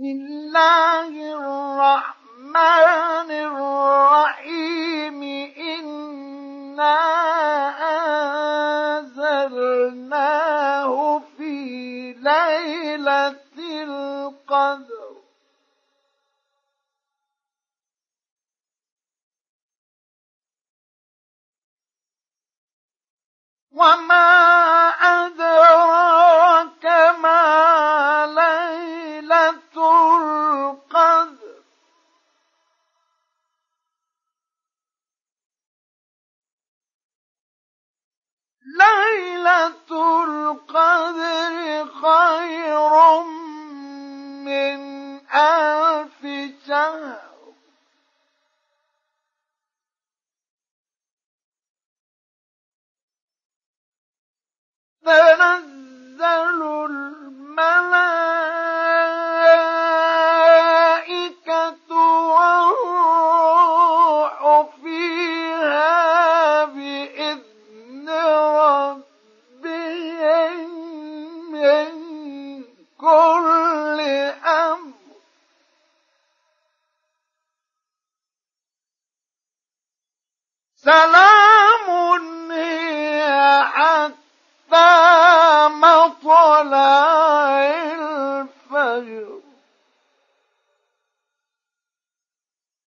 الله الرحمن الرحيم. إنا أنزلناه في ليلة القدر. وما خير من كل أمر. سلام هي حتى مطلع الفجر.